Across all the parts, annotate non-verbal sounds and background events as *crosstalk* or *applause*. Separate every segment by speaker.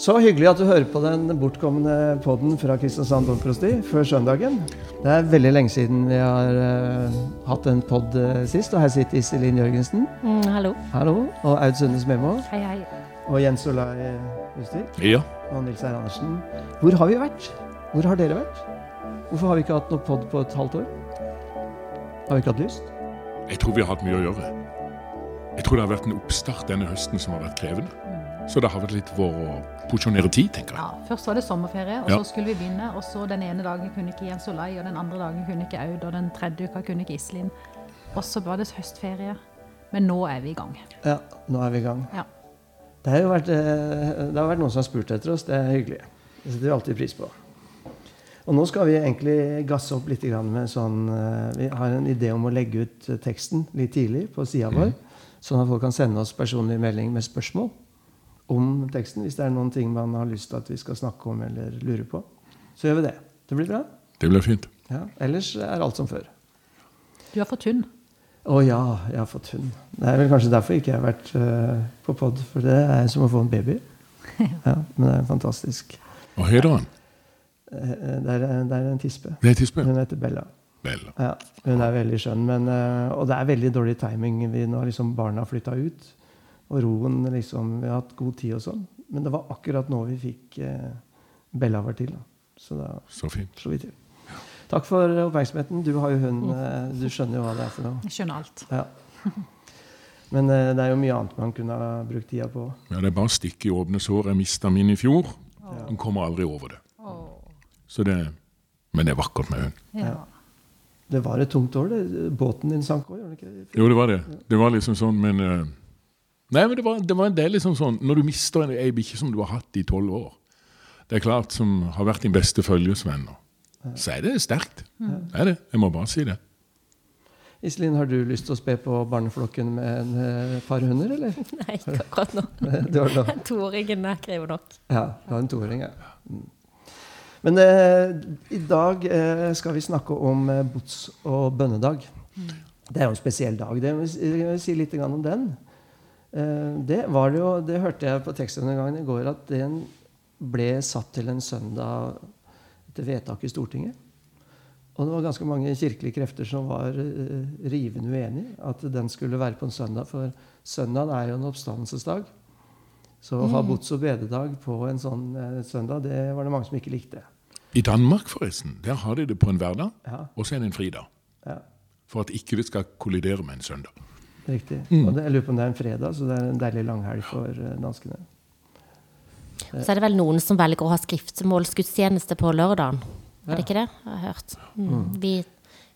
Speaker 1: Så hyggelig at du hører på den bortkomne podden fra Kristiansand domprosti før søndagen. Det er veldig lenge siden vi har uh, hatt en pod uh, sist, og her sitter Iselin Jørgensen.
Speaker 2: Mm, hallo.
Speaker 1: Hallo. Og Aud Sunde Smemo.
Speaker 2: Hei, hei.
Speaker 1: Og Jens Olai Hustvik.
Speaker 3: Ja.
Speaker 1: Og Nils Eir Andersen. Hvor har vi vært? Hvor har dere vært? Hvorfor har vi ikke hatt noe pod på et halvt år? Har vi ikke hatt lyst?
Speaker 3: Jeg tror vi har hatt mye å gjøre. Jeg tror det har vært en oppstart denne høsten som har vært krevende. Så det har vært litt vår å porsjonere tid, tenker jeg.
Speaker 4: Ja, Først var det sommerferie, og
Speaker 3: Ja.
Speaker 4: så skulle vi begynne. Og så den ene dagen kunne ikke Jens Olai, og den andre dagen kunne ikke Aud, og den tredje uka kunne ikke Iselin. Og så var det høstferie. Men nå er vi i gang.
Speaker 1: Ja, nå er vi i gang.
Speaker 4: Ja.
Speaker 1: Det har jo vært, eh, det har vært noen som har spurt etter oss. Det er hyggelig. Det setter vi alltid pris på. Og nå skal vi egentlig gasse opp litt med sånn eh, Vi har en idé om å legge ut teksten litt tidlig på sida vår, sånn at folk kan sende oss personlig melding med spørsmål om teksten hvis det er noen ting man har lyst til at vi skal snakke om eller lure på. Så gjør vi det. Det blir bra.
Speaker 3: Det blir fint.
Speaker 1: Ja. Ellers er alt som før.
Speaker 4: Du har fått hund.
Speaker 1: Å ja, jeg har fått hund. Det er vel kanskje derfor ikke jeg har vært uh, på pod, for det er som å få en baby. *laughs* Ja, men det er fantastisk.
Speaker 3: Hva heter han?
Speaker 1: Eh, Det er, det er en tispe.
Speaker 3: Det er tispe.
Speaker 1: Hun heter Bella.
Speaker 3: Bella.
Speaker 1: Ja, hun er veldig skjønn. Men, uh, og det er veldig dårlig timing. Vi, nå har liksom barna flytta ut. Og roen liksom Vi har hatt god tid og sånn. Men det var akkurat nå vi fikk eh, Bella var til. Da. Så da
Speaker 3: Så fint.
Speaker 1: slo vi til. Takk for oppmerksomheten. Du har jo hund. eh, Du skjønner jo hva det er for noe.
Speaker 4: Jeg skjønner alt.
Speaker 1: Ja. *laughs* Men eh, det er jo mye annet man kunne ha brukt tida på.
Speaker 3: Ja, det er bare å stikke i åpne sår. Jeg mista min i fjor. Hun kommer aldri over det. Så det Men det er vakkert med hund.
Speaker 4: Ja.
Speaker 1: Det var et tungt år. det. Båten din sank òg, gjorde den ikke?
Speaker 3: Jo, det var det. Det var liksom sånn, men eh, Nei, men det, var, det, var, en del liksom sånn Når du mister en- ei bikkje som du har hatt i tolv år Det er klart, som har vært din beste følgesvenn, så er det sterkt. Det er det. Jeg må bare si det.
Speaker 1: Iselin, har du lyst til å spe på barneflokken med en eh, par hunder, eller? *laughs*
Speaker 2: Nei, ikke akkurat nå.
Speaker 1: Du har noe.
Speaker 2: Toåringen er krever nok.
Speaker 1: Ja, du har en toåring, ja. Mm. Men eh, i dag eh, skal vi snakke om eh, bots- og bønnedag. Det er jo en spesiell dag. Det, vil si litt om den. Eh, det, var det, jo, det hørte jeg på tekstgjennomgangen i går, at den ble satt til en søndag etter vedtak i Stortinget. Og det var ganske mange kirkelige krefter som var eh, rivende uenig at den skulle være på en søndag. For søndag er jo en oppstandelsesdag. Så å ha bots- og bededag på en sånn eh, søndag, det var det mange som ikke likte.
Speaker 3: I Danmark, forresten, der har de det på en hverdag,
Speaker 1: Ja,
Speaker 3: og så er det en fridag.
Speaker 1: ja
Speaker 3: For at ikke det skal kollidere med en søndag.
Speaker 1: Riktig.
Speaker 3: Mm.
Speaker 1: Og det, jeg lurer på om det er en fredag, så det er en deilig langhelg for eh, danskene.
Speaker 2: Så er det vel noen som velger å ha skriftemålsgudstjeneste på lørdagen.
Speaker 1: Ja.
Speaker 2: Er det ikke det? Jeg har hørt. Mm. Vi,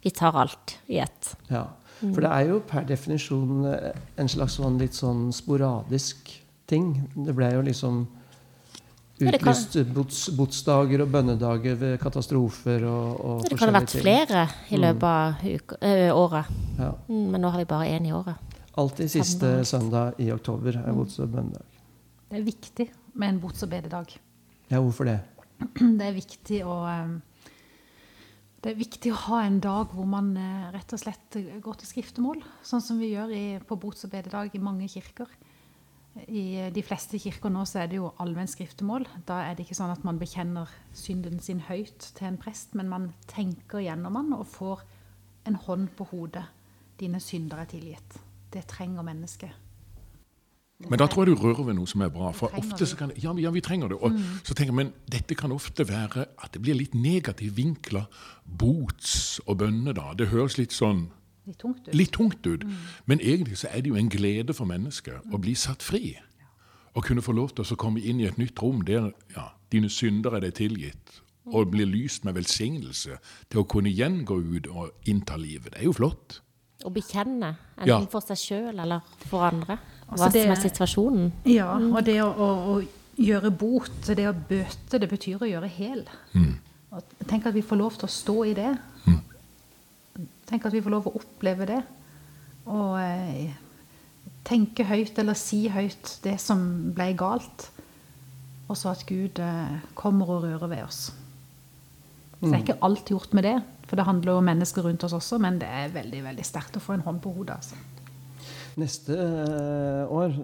Speaker 2: vi tar alt i ett.
Speaker 1: Ja. For det er jo per definisjon eh, en slags sånn litt sånn sporadisk ting. Det ble jo liksom utlyst bots, botsdager og bønnedager ved katastrofer og, og
Speaker 2: Det kan ha vært
Speaker 1: ting.
Speaker 2: flere i løpet av uka, ø, året.
Speaker 1: Ja.
Speaker 2: Mm, Men nå har vi bare én i året.
Speaker 1: Alltid siste søndag i oktober er bots- og bønnedag.
Speaker 4: Det er viktig med en bots- og bededag.
Speaker 1: Ja, hvorfor det? *clears throat*
Speaker 4: Det er viktig å det er viktig å ha en dag hvor man rett og slett går til skriftemål, sånn som vi gjør i, på bots- og bededag i mange kirker. I de fleste kirker nå så er det jo allmenn skriftemål. Da er det ikke sånn at man bekjenner synden sin høyt til en prest, men man tenker gjennom den og får en hånd på hodet. Dine synder er tilgitt. Det trenger mennesket.
Speaker 3: Men da tror jeg du rører ved noe som er bra. For ofte så kan ja, ja, vi trenger det. Og så tenker jeg, Men dette kan ofte være at det blir litt negativ vinkla bots- og bønnedag. Det høres litt sånn
Speaker 4: Litt tungt ut.
Speaker 3: litt tungt ut. Men egentlig så er det jo en glede for mennesket å bli satt fri. Å kunne få lov til å komme inn i et nytt rom der ja, dine synder er deg tilgitt, og blir lyst med velsignelse til å kunne igjen gå ut og innta livet. Det er jo flott.
Speaker 2: Å bekjenne, enten
Speaker 3: Ja.
Speaker 2: for seg sjøl eller for andre,
Speaker 4: Altså,
Speaker 2: hva
Speaker 4: det-
Speaker 2: som er situasjonen.
Speaker 4: Ja, og det å, å, å gjøre bot, det å bøte, det betyr å gjøre hel. Og tenk at vi får lov til å stå i det. Tenk at vi får lov å oppleve det. Og eh, tenke høyt eller si høyt det som ble galt. Og så at Gud eh, kommer og rører ved oss. Så det er ikke alt gjort med det, for det handler om mennesker rundt oss også, men det er veldig veldig sterkt å få en hånd på hodet. altså.
Speaker 1: Neste eh, år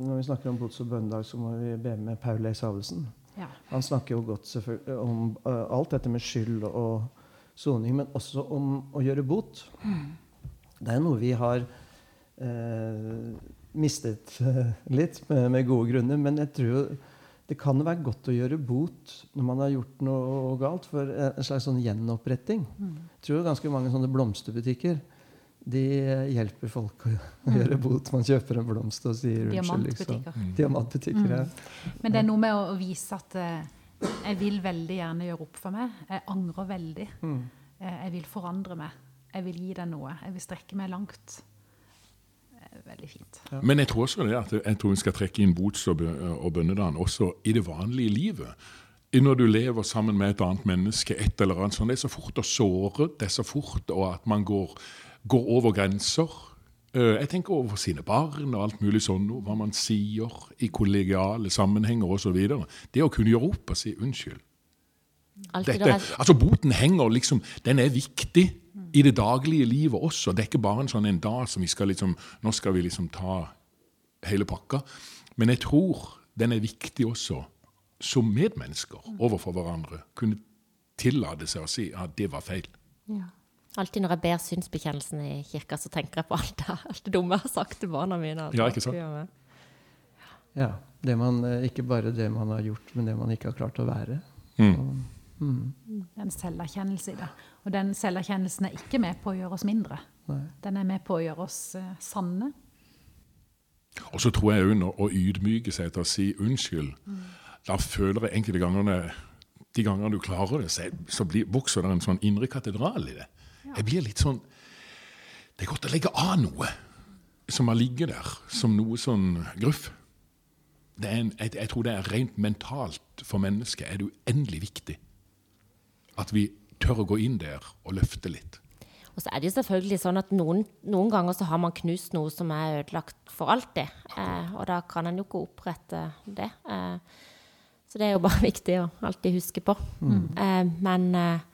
Speaker 1: når vi snakker om bots- og bønnedag, så må vi be med Paul E. Salvesen.
Speaker 4: Ja.
Speaker 1: Han snakker jo godt om uh, alt dette med skyld og soning, men også om å gjøre bot. Det er noe vi har eh, mistet eh, litt, med, med gode grunner. Men jeg tror det kan være godt å gjøre bot når man har gjort noe galt, for en slags sånn gjenoppretting. Jeg tror ganske mange sånne blomsterbutikker de hjelper folk å gjøre bot. Man kjøper en blomst og sier unnskyld. Liksom.
Speaker 4: Diamantbutikker.
Speaker 1: Diamantbutikker, ja.
Speaker 4: Men det er noe med å, å vise at eh, jeg vil veldig gjerne gjøre opp for meg. Jeg angrer veldig. Mm. jeg vil forandre meg. Jeg vil gi deg noe. Jeg vil strekke meg langt. Eh, Veldig fint.
Speaker 3: Men jeg tror også det at jeg tror vi skal trekke inn bots- og, bønnedagen også i det vanlige livet. Når du lever sammen med et annet menneske, et eller annet sånt, det er så fort å såre, det er så fort og at man går, går over grenser. Eh, Jeg tenker overfor sine barn og alt mulig sånn, hva man sier i kollegiale sammenhenger osv. Det å kunne gjøre opp og si unnskyld. Dette, altså Boten henger liksom, den er viktig i det daglige livet også. Det er ikke bare en sånn en dag som vi skal liksom, nå skal vi liksom ta hele pakka. Men jeg tror den er viktig også som medmennesker overfor hverandre. Kunne tillate seg å si at det var feil.
Speaker 2: Alltid når jeg ber synsbekjennelsen i kirka, så tenker jeg på alt det, alt det dumme jeg har sagt til barna mine. altså.
Speaker 3: Ja, ikke sant?
Speaker 1: Ja. Det man, eh, ikke bare det man har gjort, men det man ikke har klart å være.
Speaker 3: Mm.
Speaker 4: Det er en selverkjennelse i det. Og den selverkjennelsen er ikke med på å gjøre oss mindre.
Speaker 1: Nei.
Speaker 4: Den er med på å gjøre oss uh, sanne.
Speaker 3: Og så tror jeg òg å ydmyke seg til å si unnskyld. Da føler jeg enkelte ganger De gangene du klarer det, så, så blir, vokser det en sånn indre katedral i det. Jeg blir litt sånn Det er godt å legge av noe som har ligget der, som noe sånn gruff. Det er en, jeg, jeg tror det er rent mentalt for mennesket er det uendelig viktig at vi tør å gå inn der og løfte litt.
Speaker 2: Og så er det jo selvfølgelig sånn at noen, noen ganger så har man knust noe som er ødelagt for alltid. Eh, og da kan en jo ikke opprette det. Eh, så det er jo bare *laughs* viktig å alltid huske på. Eh, men, eh,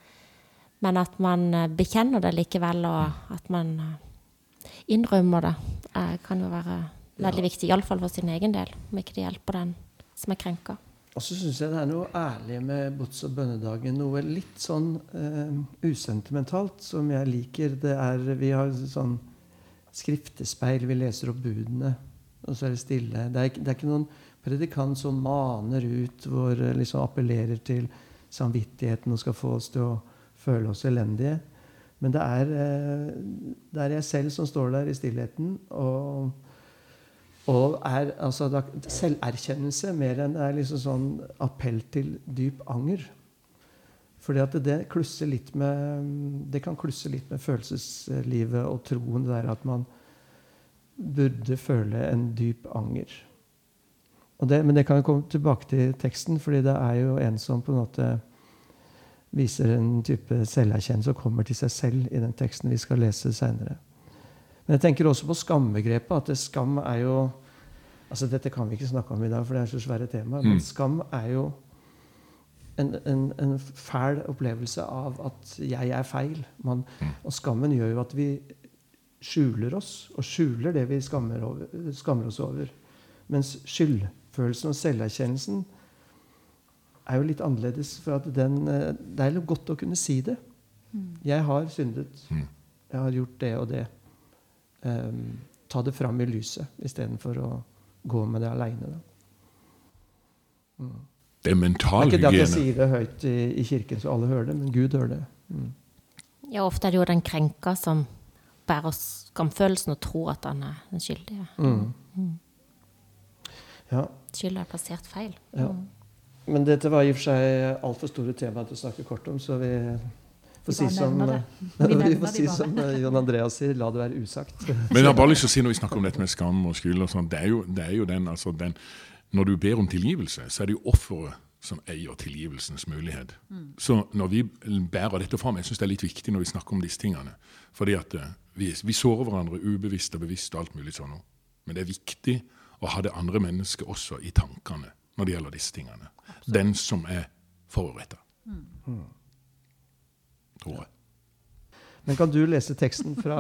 Speaker 2: men at man eh, bekjenner det likevel, og at man eh, innrømmer det, eh, kan jo være veldig viktig. Iallfall for sin egen del, om ikke det hjelper den som er krenka.
Speaker 1: Og så syns jeg det er noe ærlig med bots- og bønnedagen. Noe litt sånn uh, usentimentalt som jeg liker. Det er, vi har sånn skriftespeil. Vi leser opp budene, og så er det stille. Det er, det er ikke noen predikant som maner ut, hvor liksom appellerer til samvittigheten og skal få oss til å føle oss elendige. Men det er, eh, det er jeg selv som står der i stillheten. og og er altså selverkjennelse mer enn det er liksom sånn appell til dyp anger. Fordi at det klusser litt med Det kan klusse litt med følelseslivet og troen. Der at man burde føle en dyp anger. Det, men det kan jeg komme tilbake til teksten, fordi det er jo en som på en måte viser en type selverkjennelse og kommer til seg selv i den teksten vi skal lese seinere. Men jeg tenker også på skambegrepet. at det skam er jo altså Dette kan vi ikke snakke om i dag, for det er så svære tema. Men skam er jo en, en, en fæl opplevelse av at jeg er feil. Man, og skammen gjør jo at vi skjuler oss, og skjuler det vi skammer, over, skammer oss over. Mens skyldfølelsen og selverkjennelsen er jo litt annerledes. For at den, eh, det er litt godt å kunne si det. Jeg har syndet. Jeg har gjort det og det. Um, ta det fram i lyset istedenfor å gå med det aleine.
Speaker 3: Det er
Speaker 1: mentalhygiene.
Speaker 3: Det
Speaker 1: er ikke det at jeg sier det høyt i, i kirken så alle hører det, men Gud hører det. Mm.
Speaker 2: Ja, ofte er det jo den krenka som bærer skamfølelsen og tror at han er den skyldige.
Speaker 1: Ja.
Speaker 2: Skylda er plassert feil.
Speaker 1: Ja. Men dette var i og for seg altfor store temaer til å snakke kort om, så vi får
Speaker 4: Vi
Speaker 1: si som, *laughs*
Speaker 4: Vi
Speaker 1: vi får si som eh, John Andreas sier, la det være usagt. *laughs*
Speaker 3: Men jeg har bare lyst til å si når vi snakker om dette med skam og skyld og sånn, det er det er jo den, altså den Når du ber om tilgivelse, så er det jo offeret som eier tilgivelsens mulighet. Så når vi bærer dette fram, jeg syns det er litt viktig når vi snakker om disse tingene. Fordi at eh, vi, vi sårer hverandre ubevisst og bevisst og alt mulig sånn. Men det er viktig å ha det andre mennesket også i tankene når det gjelder disse tingene. Den som er forurettet. Tror jeg.
Speaker 1: Men kan du lese teksten fra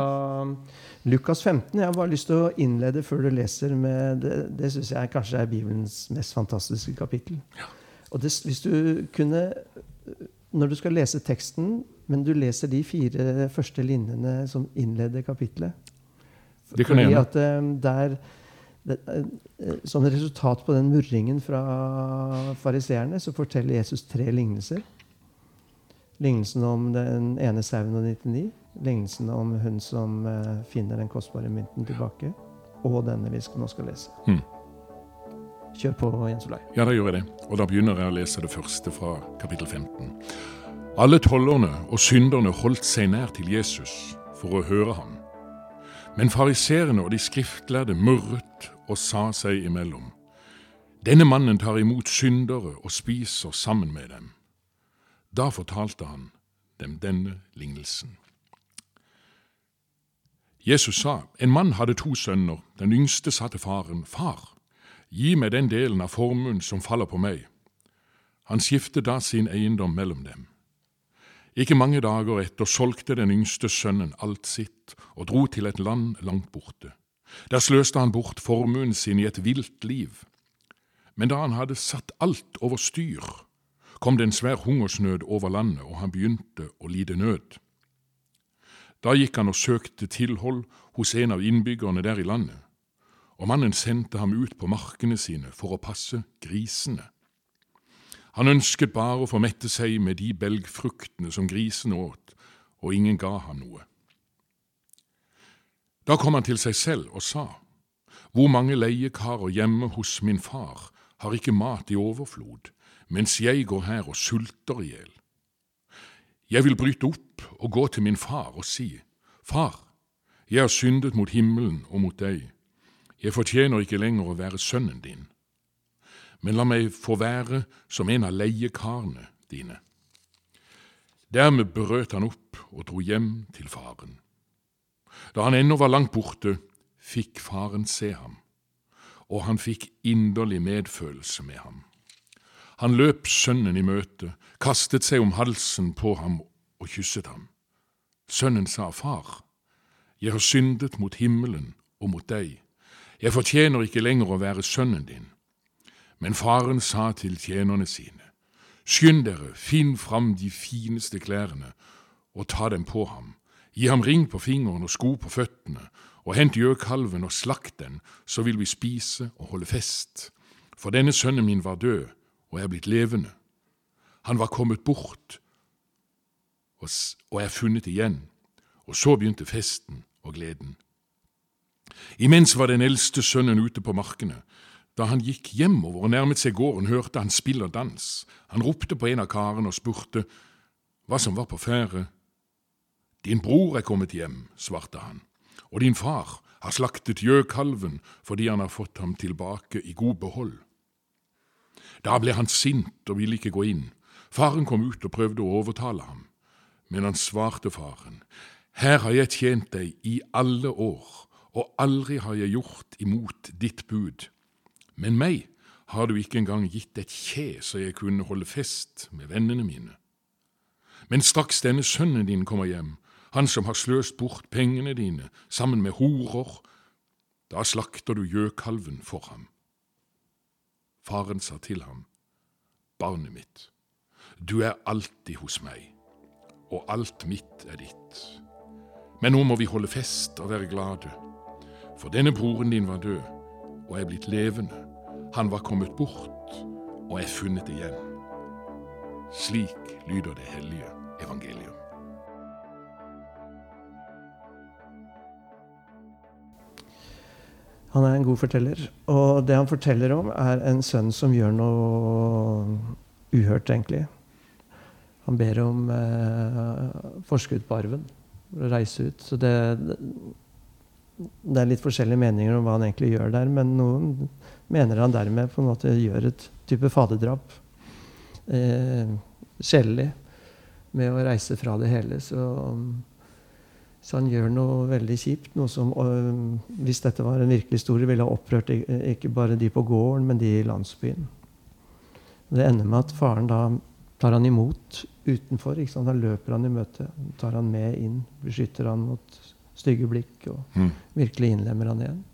Speaker 1: *laughs* Lukas 15? Jeg har bare lyst til å innlede før du leser med Det, det syns jeg kanskje er Bibelens mest fantastiske kapittel.
Speaker 3: Ja.
Speaker 1: Og det, hvis du kunne Når du skal lese teksten, men du leser de fire første linjene som innleder kapittelet
Speaker 3: Det kan jeg gjøre.
Speaker 1: eh, der det, eh, Som resultat på den murringen fra fariseerne, så forteller Jesus tre lignelser. Lignelsen om den ene sauen og 99. Lignelsen om hun som eh, finner den kostbare mynten tilbake. Og denne vi nå skal lese.
Speaker 3: Mm.
Speaker 1: Kjør på, Jens Olai.
Speaker 3: Ja, da gjør jeg det. Og da begynner jeg å lese det første fra kapittel 15. Alle tollerne og synderne holdt seg nær til Jesus for å høre ham. Men fariseerne og de skriftlærde murret og sa seg imellom. Denne mannen tar imot syndere og spiser sammen med dem. Da fortalte han dem denne lignelsen. Jesus sa, en mann hadde to sønner. Den yngste sa til faren, Far, gi meg den delen av formuen som faller på meg. Han skiftet da sin eiendom mellom dem. Ikke mange dager etter solgte den yngste sønnen alt sitt og dro til et land langt borte. Der sløste han bort formuen sin i et vilt liv. Men da han hadde satt alt over styr, kom det en svær hungersnød over landet, og han begynte å lide nød. Da gikk han og søkte tilhold hos en av innbyggerne der i landet, og mannen sendte ham ut på markene sine for å passe grisene. Han ønsket bare å få mette seg med de belgfruktene som grisene åt, og ingen ga ham noe. Da kom han til seg selv og sa, Hvor mange leiekarer hjemme hos min far har ikke mat i overflod, mens jeg går her og sulter i hjel? Jeg vil bryte opp og gå til min far og si, Far, jeg har syndet mot himmelen og mot deg. Jeg fortjener ikke lenger å være sønnen din. Men la meg få være som en av leiekarene dine. Dermed brøt han opp og dro hjem til faren. Da han ennå var langt borte, fikk faren se ham, og han fikk inderlig medfølelse med ham. Han løp sønnen i møte, kastet seg om halsen på ham og kysset ham. Sønnen sa, Far, jeg har syndet mot himmelen og mot deg. Jeg fortjener ikke lenger å være sønnen din. Men faren sa til tjenerne sine, Skynd dere, finn fram de fineste klærne og ta dem på ham. Gi ham ring på fingeren og sko på føttene, og hent gjøkalven og slakt den, så vil vi spise og holde fest. For denne sønnen min var død og er blitt levende. Han var kommet bort og, er funnet igjen. Og så begynte festen og gleden. Imens var den eldste sønnen ute på markene. Da han gikk hjemover og nærmet seg gården, hørte han spill og dans. Han ropte på en av karene og spurte hva som var på ferde. Din bror er kommet hjem, svarte han, og din far har slaktet gjøkalven fordi han har fått ham tilbake i god behold. Da ble han sint og ville ikke gå inn. Faren kom ut og prøvde å overtale ham, men han svarte faren, Her har jeg tjent deg i alle år, og aldri har jeg gjort imot ditt bud. Men meg har du ikke engang gitt et kje så jeg kunne holde fest med vennene mine. Men straks denne sønnen din kommer hjem, han som har sløst bort pengene dine sammen med horer, da slakter du gjøkalven for ham. Faren sa til ham, Barnet mitt, du er alltid hos meg, og alt mitt er ditt. Men nå må vi holde fest og være glade, for denne broren din var død og er blitt levende. Han var kommet bort og er funnet igjen. Slik lyder det hellige evangelium.
Speaker 1: Han er en god forteller. Og det han forteller om, er en sønn som gjør noe uhørt, egentlig. Han ber om eh, forskudd på arven for å reise ut. Så det, det er litt forskjellige meninger om hva han egentlig gjør der, men noen mener han dermed på en måte gjør et type faderdrap. Eh, sjelelig. Med å reise fra det hele. Så så han gjør noe veldig kjipt. Noe som, øh, hvis dette var en virkelig historie, ville ha opprørt ikke bare de på gården, men de i landsbyen. Det ender med at faren da tar han imot utenfor. Ikke sant? Han løper han i møte, tar han med inn, beskytter han mot stygge blikk og
Speaker 3: Mm.
Speaker 1: virkelig innlemmer han igjen.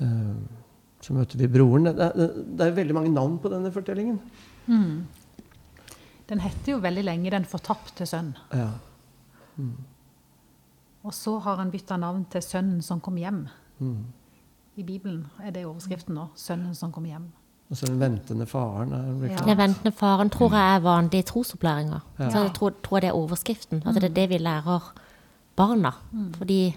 Speaker 1: Eh, så møter vi broren. Det er, det er veldig mange navn på denne fortellingen.
Speaker 4: Mm. Den heter jo veldig lenge 'Den fortapte sønn'.
Speaker 1: Ja.
Speaker 4: Og så har han bytta navn til 'Sønnen som kom hjem'.
Speaker 1: Mm.
Speaker 4: I Bibelen er det overskriften nå. 'Sønnen som kom hjem'.
Speaker 1: Og så den ventende faren. Er
Speaker 4: Ja.
Speaker 2: Den ventende faren tror jeg er vanlig i trosopplæringa.
Speaker 1: Ja.
Speaker 2: Så jeg tror, tror det er overskriften. At det er det vi lærer barna. Fordi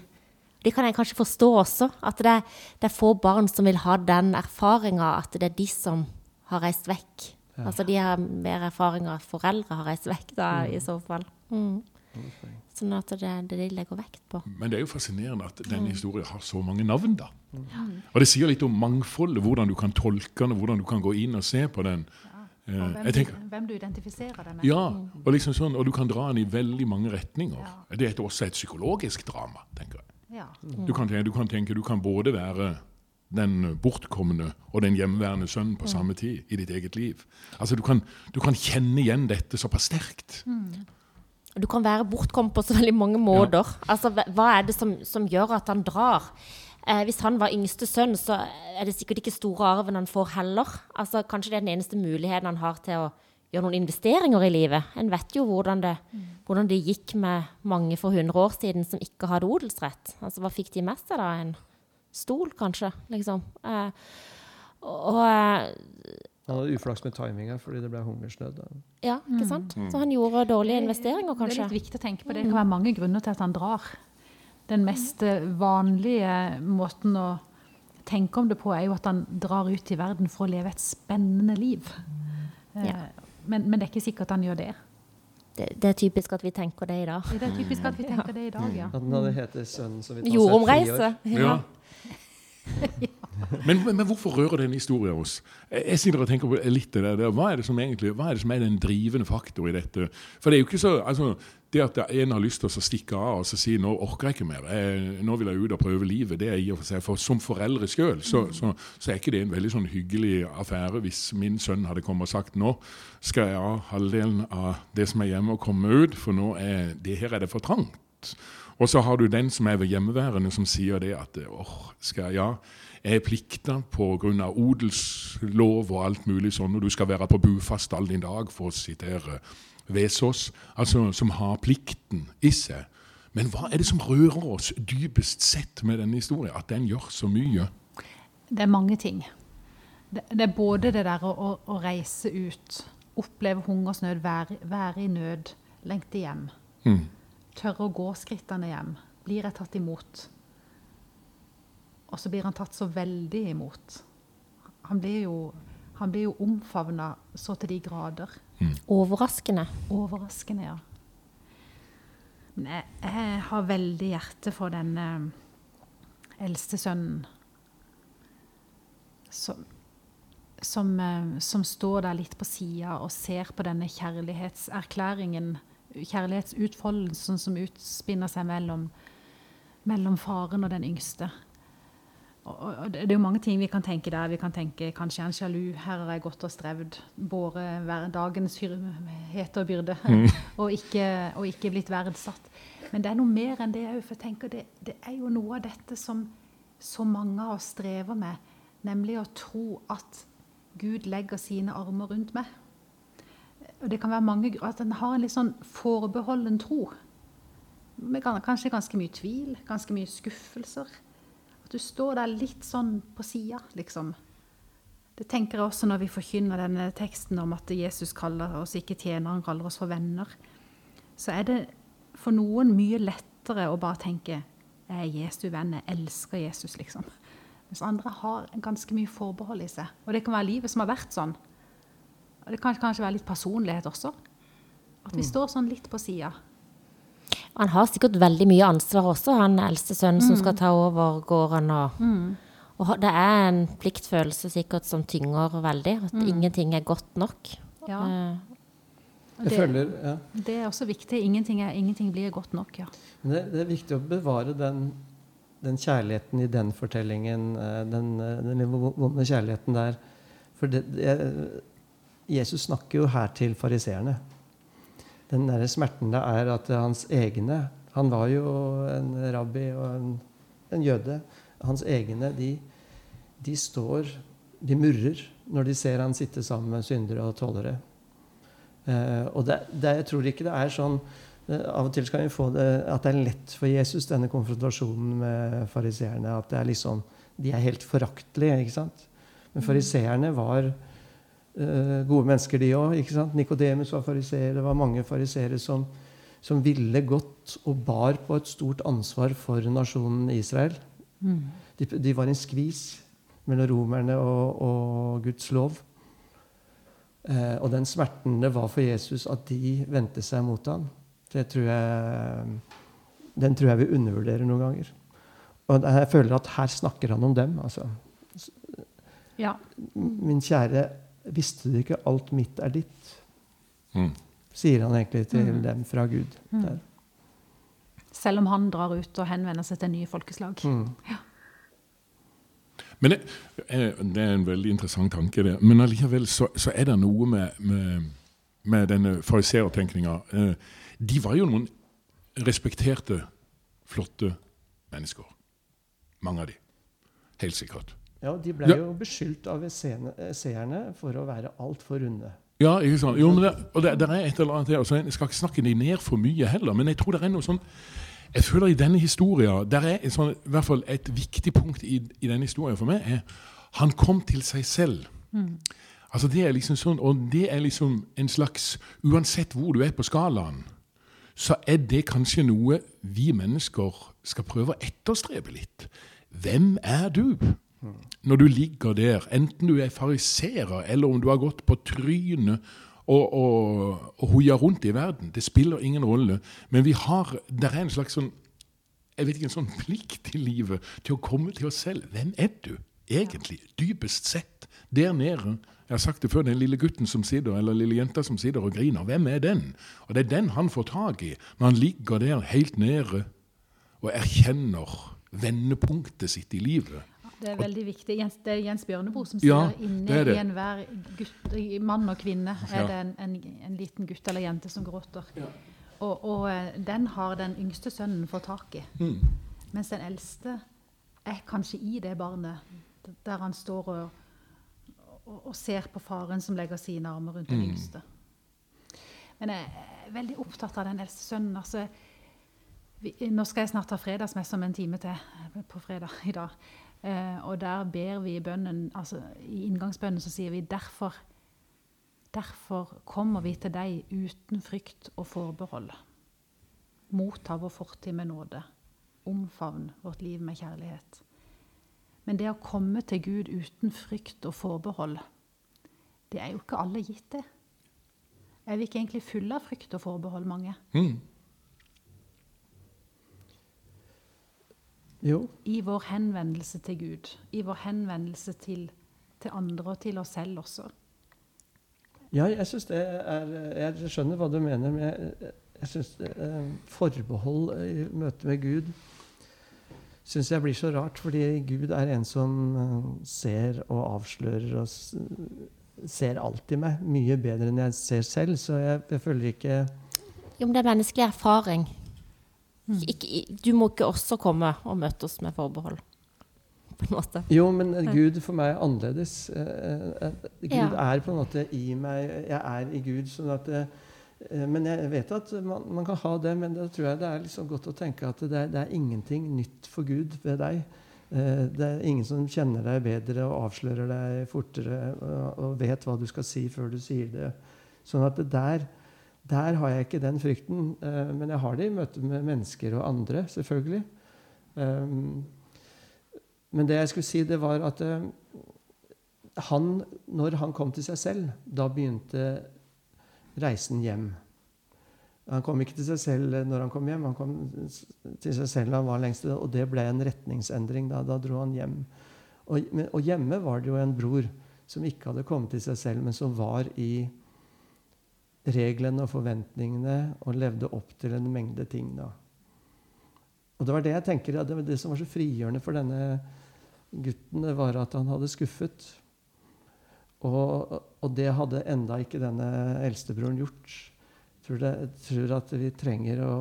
Speaker 2: det kan jeg kanskje forstå også. At det er, det er få barn som vil ha den erfaringa at det er de som har reist vekk. Altså de har mer erfaringer at foreldre har reist vekk, da, i så fall. Mm. Sånn at det er det de legger vekt på.
Speaker 3: Men det er jo fascinerende at denne historien har så mange navn, da. Og det sier litt om mangfoldet, hvordan du kan tolke den, og hvordan du kan gå inn og se på den. Ja.
Speaker 4: Og hvem,
Speaker 3: jeg tenker,
Speaker 4: du, hvem du identifiserer deg med.
Speaker 3: ja, og liksom sånn, og du kan dra den i veldig mange retninger. Det er også et psykologisk drama, tenker jeg.
Speaker 4: Ja.
Speaker 3: Du kan, tenke, du kan tenke du kan både være den bortkomne og den hjemmeværende sønnen på samme tid i ditt eget liv. Altså Du kan, du kan kjenne igjen dette såpass sterkt.
Speaker 2: Du kan være bortkommet på så veldig mange måter. Altså, hva- er det som, som gjør at han drar? Eh, hvis han var yngste sønn, så er det sikkert ikke store arven han får heller. Altså, kanskje det er den eneste muligheten han har til å gjøre noen investeringer i livet. En vet jo hvordan det, hvordan det gikk med mange for 100 år siden som ikke hadde odelsrett. Altså, hva fikk de med seg da? En stol, kanskje? Liksom. Eh, og eh,
Speaker 1: Han hadde uflaks med timinga fordi det ble hungersnød.
Speaker 2: ja, ikke sant? Så han gjorde dårlige investeringer, kanskje?
Speaker 4: Det er litt viktig å tenke på. Det Det kan være mange grunner til at han drar. Den mest eh, vanlige måten å tenke om det på, er jo at han drar ut i verden for å leve et spennende liv. Eh,
Speaker 2: Ja.
Speaker 4: Men, men det er ikke sikkert han gjør det.
Speaker 2: Det, det er typisk at vi tenker det i dag.
Speaker 4: Det er typisk at vi tenker det i dag, ja.
Speaker 1: At den hadde hett 'Sønnen som vil ta seg et
Speaker 2: Jordomreise.
Speaker 1: Ja.
Speaker 3: Ja. *laughs* Men, men, hvorfor rører den historien oss? Jeg, sitter og tenker på litt det der. Hva er det som egentlig, hva er det som er den drivende faktor i dette? For det er jo ikke så, altså, det at en har lyst til å stikke av og si nå orker jeg ikke mer, jeg, nå vil jeg ut og prøve livet, det er i og for seg, for som foreldre selv, så, så, så er ikke det en veldig sånn hyggelig affære hvis min sønn hadde kommet og sagt nå skal jeg ha halvdelen av det som er hjemme og komme ut, for nå er det her er det for trangt. Og så har du den som er ved hjemmeværende, som sier det at åh, skal jeg, ja, er plikta pga. odelslov og alt mulig sånn, og du skal være på bufast all din dag, for å sitere Vesaas, altså som har plikten i seg. Men hva er det som rører oss dypest sett med denne historien? At den gjør så mye?
Speaker 4: Det er mange ting. Det, det er både det der å, å, å reise ut, oppleve hungersnød, være, være i nød, lengte hjem.
Speaker 3: Mm.
Speaker 4: Tørre å gå skrittene hjem. Blir jeg tatt imot? Og så blir han tatt så veldig imot. Han blir jo, han blir jo omfavna så til de grader.
Speaker 2: Overraskende.
Speaker 4: Overraskende, ja. Men jeg, jeg har veldig hjerte for den eh, eldste sønnen som, som, eh, som står der litt på sida og ser på denne kjærlighetserklæringen, kjærlighetsutfoldelsen som utspinner seg mellom, mellom faren og den yngste. Og, det er jo mange ting vi kan tenke der. Vi kan tenke kanskje han sjalu. Her har jeg gått og strevd, båret hverdagens hete og byrde, *laughs* og, ikke, og ikke blitt verdsatt. Men det er noe mer enn det òg. For jeg tenker det, det er jo noe av dette som så mange av oss strever med, nemlig å tro at Gud legger sine armer rundt meg. Og det kan være mange, At en har en litt sånn forbeholden tro. Med kanskje ganske mye tvil, ganske mye skuffelser. Du står der litt sånn på sida, liksom. Det tenker jeg også når vi forkynner denne teksten om at Jesus kaller oss ikke tjenere, han kaller oss for venner. Så er det for noen mye lettere å bare tenke jeg er Jesu venn, jeg elsker Jesus, liksom. Mens andre har ganske mye forbehold i seg. Og det kan være livet som har vært sånn. Og det kan kanskje være litt personlighet også. At vi står sånn litt på sida.
Speaker 2: Han har sikkert veldig mye ansvar også, han eldste sønnen som skal ta over gården. Og, og det er en pliktfølelse sikkert som tynger veldig. At ingenting er godt nok.
Speaker 4: Ja,
Speaker 2: Eh,
Speaker 1: Jeg
Speaker 4: det,
Speaker 1: føler, ja.
Speaker 4: det er også viktig. Ingenting, er, ingenting blir godt nok, ja.
Speaker 1: Men det, det er viktig å bevare den, den kjærligheten i den fortellingen, eh, den, eh, den vonde kjærligheten der. For det, det, Jesus snakker jo her til fariseerne. Den der smerten det er at hans egne Han var jo en rabbi og en, en jøde. Hans egne, de, de står De murrer når de ser han sitte sammen med syndere og tollere. Eh, og det, det, jeg tror ikke det er sånn eh, Av og til skal vi få det at det er lett for Jesus, denne konfrontasjonen med fariseerne. At det er liksom, de er helt foraktelige. ikke sant? Men fariseerne var uh, gode mennesker, de òg. Nikodemus var fariseer. Det var mange fariseere som, som, ville godt og bar på et stort ansvar for nasjonen Israel. Mm. De, de, var en skvis mellom romerne og, og Guds lov. Eh, og den smerten det var for Jesus at de vendte seg mot ham, det tror jeg, den tror jeg vi undervurderer noen ganger. Og jeg føler at her snakker han om dem. altså.
Speaker 4: Ja.
Speaker 1: Min kjære, visste du ikke alt mitt er ditt? Mm. Sier han egentlig til mm. dem fra Gud. Mm.
Speaker 4: Selv om han drar ut og henvender seg til nye folkeslag. Mm. Ja.
Speaker 3: Men det, det, er en veldig interessant tanke, det. Men allikevel så, så er det noe med, med, med denne fariseertenkninga. Eh, de var jo noen respekterte, flotte mennesker. Mange av de. Helt sikkert.
Speaker 1: Ja, De ble ja. jo beskyldt av seerne for å være altfor runde.
Speaker 3: Ja, ikke sant? Jo, men det, og det, det er et eller annet der, altså, Jeg skal ikke snakke dem ned for mye heller, men jeg tror det er noe sånn jeg føler i denne historien der er sånn, i hvert fall Et viktig punkt i, i denne historien for meg er han kom til seg selv. Mm. Altså det er liksom sånn, Og det er liksom en slags Uansett hvor du er på skalaen, så er det kanskje noe vi mennesker skal prøve å etterstrebe litt. Hvem er du? Når du ligger der, enten du er fariserer, eller om du har gått på trynet og, og, og hoia rundt i verden. Det spiller ingen rolle. Men vi har, det er en slags sånn jeg vet ikke, en sånn plikt i livet til å komme til oss selv. Hvem er du egentlig, dypest sett? Der nede. Jeg har sagt det før, den lille gutten som sitter, eller lille jenta som sitter og griner. Hvem er den? Og det er den han får tak i når han ligger der helt nede og erkjenner vendepunktet sitt i livet.
Speaker 4: Det er veldig viktig. Det er Jens Bjørneboe som sier ja, inne i enhver mann og kvinne er det en, en, en, liten gutt eller jente som gråter. Ja. Og, og, eh, den har den yngste sønnen fått tak i. Mm. Mens den eldste er kanskje i det barnet, der han står og, og, og ser på faren som legger sine armer rundt den mm. yngste. Men jeg er veldig opptatt av den eldste sønnen. altså vi, nå skal jeg snart ha fredagsmesse om en time til på fredag i dag. Eh, og der ber vi i bønnen, altså i inngangsbønnen så sier vi derfor Derfor kommer vi til deg uten frykt og forbehold. Motta vår fortid med nåde. Omfavn vårt liv med kjærlighet. Men det å komme til Gud uten frykt og forbehold, det er jo ikke alle gitt, det. Er vi ikke egentlig fulle av frykt og forbehold, mange? Mm.
Speaker 1: Jo.
Speaker 4: I vår henvendelse til Gud. I vår henvendelse til, til andre og til oss selv også.
Speaker 1: Ja, jeg syns det er Jeg skjønner hva du mener, men jeg, jeg syns eh, forbehold i møte med Gud syns jeg blir så rart, fordi Gud er en som eh, ser og avslører og ser alltid meg mye bedre enn jeg ser selv. Så jeg, jeg føler ikke
Speaker 2: Jo, men det er menneskelig erfaring. Mm. Ikke, du må ikke også komme og møte oss med forbehold. På en måte.
Speaker 1: Jo, men Gud for meg er annerledes. Eh, eh, Gud ja. er på en måte i meg. Jeg er i Gud. sånn at det, men jeg vet at man, man, kan ha det, men da tror jeg det er liksom godt å tenke at det er, det er, ingenting nytt for Gud ved deg. Det er ingen som kjenner deg bedre og avslører deg fortere og, og vet hva du skal si før du sier det. Sånn at det der der har jeg ikke den frykten. Eh, men jeg har det i møte med mennesker og andre, selvfølgelig. Um, men det jeg skulle si, det var at uh, han, når han kom til seg selv, da begynte reisen hjem. Han kom ikke til seg selv når han kom hjem, han kom til seg selv da han var lengst og det ble en retningsendring. Da, da dro han hjem. Og, og, hjemme var det jo en bror som ikke hadde kommet til seg selv, men som var i reglene og forventningene og levde opp til en mengde ting. da. Og Det var det jeg tenker, det var det som var så frigjørende for denne gutten, det var at han hadde skuffet. Og, og det hadde enda ikke denne eldstebroren gjort. tror, det, jeg tror at vi trenger å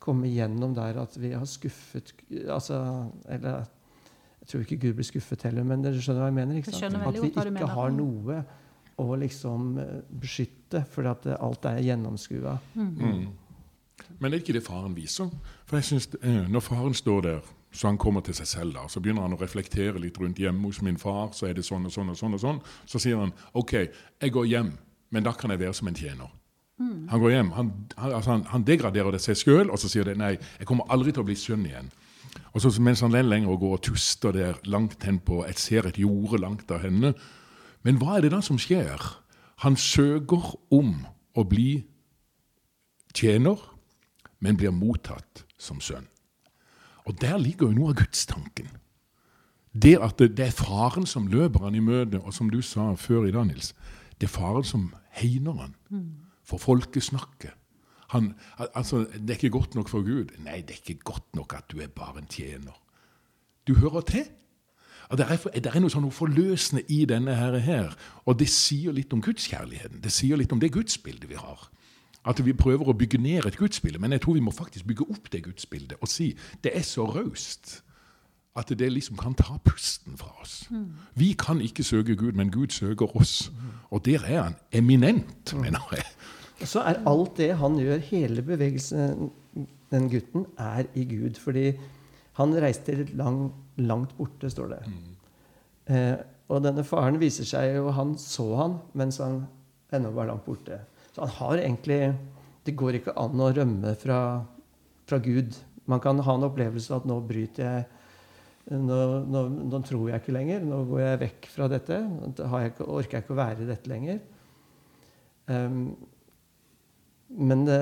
Speaker 1: komme gjennom der at vi har skuffet altså, Eller jeg tror ikke Gud blir skuffet heller, men dere skjønner hva jeg mener? ikke sant? At vi ikke har noe å liksom eh, beskytte, fordi at eh, alt er gjennomskua.
Speaker 3: Mm. Men er det ikke det faren viser? For jeg synes, eh, Når faren står der, så han kommer til seg selv, da, så begynner han å reflektere litt rundt hjemme hos min far. Så er det sånn og sånn og sånn. og sånn. Så sier han OK, jeg går hjem, men da kan jeg være som en tjener. Han går hjem, han, han, altså han, han degraderer det seg sjøl, og så sier det nei, jeg kommer aldri til å bli sønn igjen. Og så Mens han len lenger og går og tuster der langt hen på Jeg ser et jorde langt av henne. Men hva er det da som skjer? Han søker om å bli tjener, men blir mottatt som sønn. Og der ligger jo noe av gudstanken. Det at det, det er faren som løper han i møte, og som du sa før i dag, Nils, det er faren som hegner han for folkesnakket. Han, altså, det er ikke godt nok for Gud. Nei, det er ikke godt nok at du er bare en tjener. Du hører til. Det, er, det er noe sånn forløsende i denne her, her, og det sier litt om gudskjærligheten. Det sier litt om det gudsbildet vi har. At vi prøver å bygge ned et gudsbilde, men jeg tror vi må faktisk bygge opp det gudsbildet og si det er så raust at det liksom kan ta pusten fra oss. Vi kan ikke søke Gud, men Gud søker oss. Og der er han eminent, mener jeg.
Speaker 1: Og så er alt det han gjør, hele bevegelsen, den gutten, er i Gud. Fordi han reiste lang, langt borte, står det. Eh, og denne faren viser seg jo Han så han mens han ennå var langt borte. Så han har egentlig Det går ikke an å rømme fra, fra Gud. Man kan ha en opplevelse av at nå bryter jeg nå, nå, nå tror jeg ikke lenger. Nå går jeg vekk fra dette. Da har jeg ikke, orker jeg ikke å være i dette lenger. Um, men det,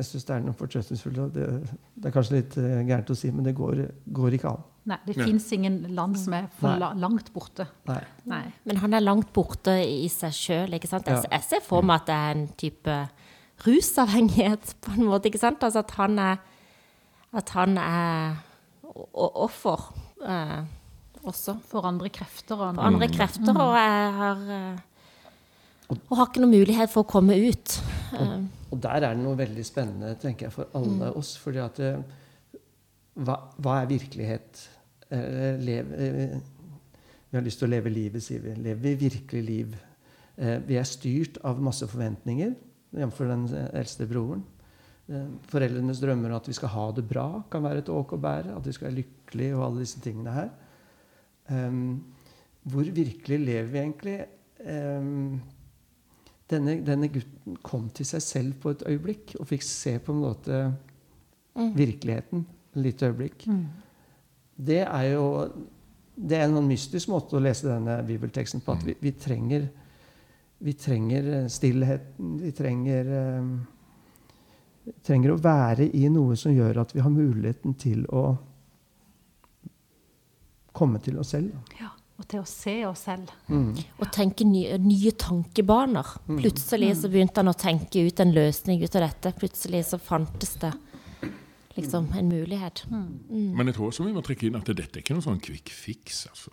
Speaker 1: jeg syns det er noe fortrøstningsfullt. Det, det er kanskje litt eh, gærent å si, men det går, går ikke an.
Speaker 4: Nei, det fins ingen land som er for
Speaker 1: Nei.
Speaker 4: la, langt borte.
Speaker 1: Nei.
Speaker 4: Nei.
Speaker 2: Men han er langt borte i seg sjøl. Jeg,
Speaker 1: Ja.
Speaker 2: jeg ser for meg at det er en type rusavhengighet, *laughs* på en måte. ikke sant? Altså at han er, at han er offer eh, også
Speaker 4: For andre krefter. Og
Speaker 2: for andre krefter. Og jeg har eh, Og har ikke noen mulighet for å komme ut. Eh,
Speaker 1: Og der er det noe veldig spennende tenker jeg, for alle oss. fordi at eh, hva, hva er virkelighet? Eh, leve, eh, vi har lyst til å leve livet, sier vi. Lever vi virkelig liv? Eh, vi er styrt av masse forventninger, jf. den eldste broren. Eh, foreldrenes drømmer om at vi skal ha det bra, kan være et åk å bære. At vi skal være lykkelige og alle disse tingene her. Um, hvor virkelig lever vi egentlig? Um, denne, denne gutten kom til seg selv på et øyeblikk og fikk se på en måte virkeligheten et lite øyeblikk. Det er jo det er en sånn mystisk måte å lese denne bibelteksten på. At vi, vi, trenger, vi trenger eh, stillheten. Vi trenger, eh, trenger å være i noe som gjør at vi har muligheten til å komme til oss selv.
Speaker 4: Ja, og til å se oss selv.
Speaker 2: og tenke nye, nye tankebaner. Plutselig så begynte han å tenke ut en løsning ut av dette. Plutselig så fantes det liksom en mulighet.
Speaker 3: Men jeg tror også vi må trekke inn at dette er ikke noen sånn quick fix. altså.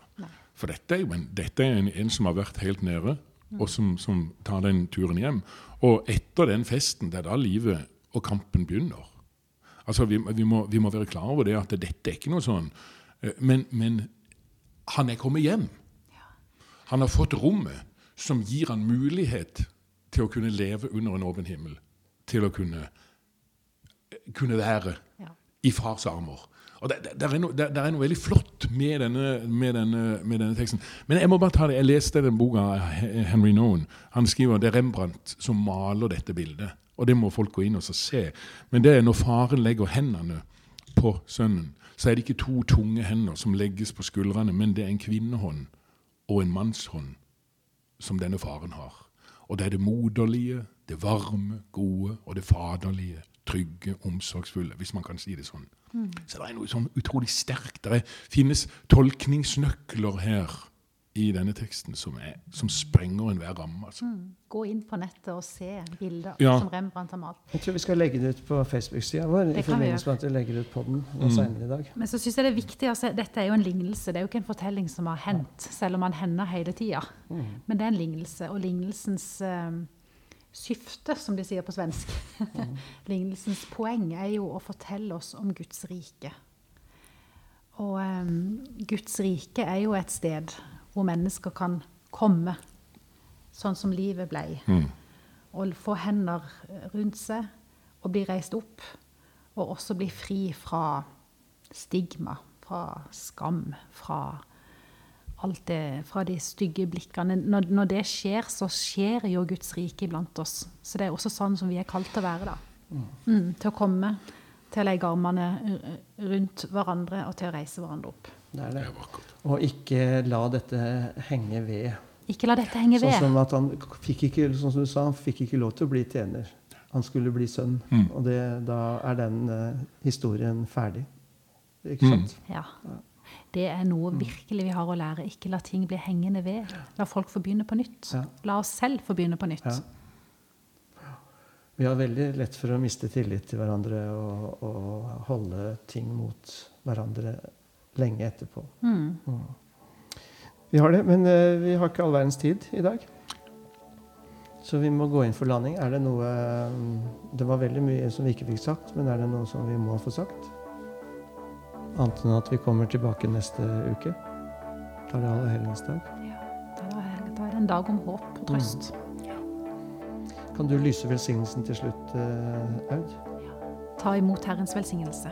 Speaker 3: For dette er jo en, dette er en, en som har vært helt nede, og som, som tar den turen hjem. Og etter den festen, det er da livet og kampen begynner. Altså, Vi, vi, må, vi må være klar over det at dette er ikke noe sånn eh, Men, men han er kommet hjem. Han har fått rommet som gir han mulighet til å kunne leve under en åpen himmel. Til å kunne, kunne være
Speaker 4: Ja.
Speaker 3: i fars armer. Og det, det, det, er det, det er noe veldig flott med denne, med, denne, med denne teksten. Men jeg må bare ta det. Jeg leste den boka av Henry Nowen. Han skriver det er Rembrandt som maler dette bildet. Og det må folk gå inn og se. Men det er når faren legger hendene på sønnen, så er det ikke to tunge hender som legges på skuldrene, men det er en kvinnehånd og en mannshånd som denne faren har. Og det er det moderlige, det varme, gode og det faderlige, trygge, omsorgsfulle, hvis man kan si det sånn. Så det er noe sånn utrolig sterkt. Det finnes tolkningsnøkler her i denne teksten som, er, som sprenger enhver ramme. Altså.
Speaker 4: Gå inn på nettet og se bilder
Speaker 3: Ja.
Speaker 4: som Rembrandt har malt.
Speaker 1: Jeg tror vi skal legge det ut på Facebook-sida vår.
Speaker 4: Det
Speaker 1: i forbindelse med at vi legger ut podden
Speaker 3: Mm.
Speaker 1: i dag.
Speaker 4: Men så synes jeg det er viktig å se, dette er jo en lignelse. Det er jo ikke en fortelling som har hendt, selv om han hender hele tida. Men det er en lignelse, og lignelsens eh, syfte, som de sier på svensk. *laughs* Lignelsens poeng er jo å fortelle oss om Guds rike. Og um, Guds rike er jo et sted hvor mennesker kan komme, sånn som livet ble. Og få hender rundt seg og bli reist opp. Og også bli fri fra stigma, fra skam, fra alt det, fra de stygge blikkene. Når, når det skjer, så skjer jo Guds rike iblant oss. Så det er også sånn som vi er kalt til å være, da. Mm, til å komme, til å legge armene rundt hverandre og til å reise hverandre opp.
Speaker 1: Det er det.
Speaker 3: Det er.
Speaker 1: Og ikke la dette henge ved.
Speaker 4: Ikke la dette henge
Speaker 1: Sånn som at han fikk ikke, sånn som du sa, han fikk ikke lov til å bli tjener. Han skulle bli sønn. Og det, da er den uh, historien ferdig. Ikke sant?
Speaker 4: Ja. Det er noe virkelig vi har å lære. Ikke la ting bli hengende ved. La folk få begynne på nytt.
Speaker 1: Ja.
Speaker 4: La oss selv få begynne på nytt.
Speaker 1: Ja. Vi har veldig lett for å miste tillit til hverandre og, og holde ting mot hverandre lenge etterpå.
Speaker 4: Mm.
Speaker 1: Vi har det, men uh, vi har ikke all verdens tid i dag. Så vi må gå inn for landing. Er det noe mm, Det var veldig mye som vi ikke fikk sagt, men er det noe som vi må få sagt? Annet enn at vi kommer tilbake neste uke. Da er det allehelgensdag.
Speaker 4: Ja. Da er det en dag om håp og trøst.
Speaker 1: Kan du lyse velsignelsen til slutt, eh, Aud?
Speaker 4: Ta imot Herrens velsignelse.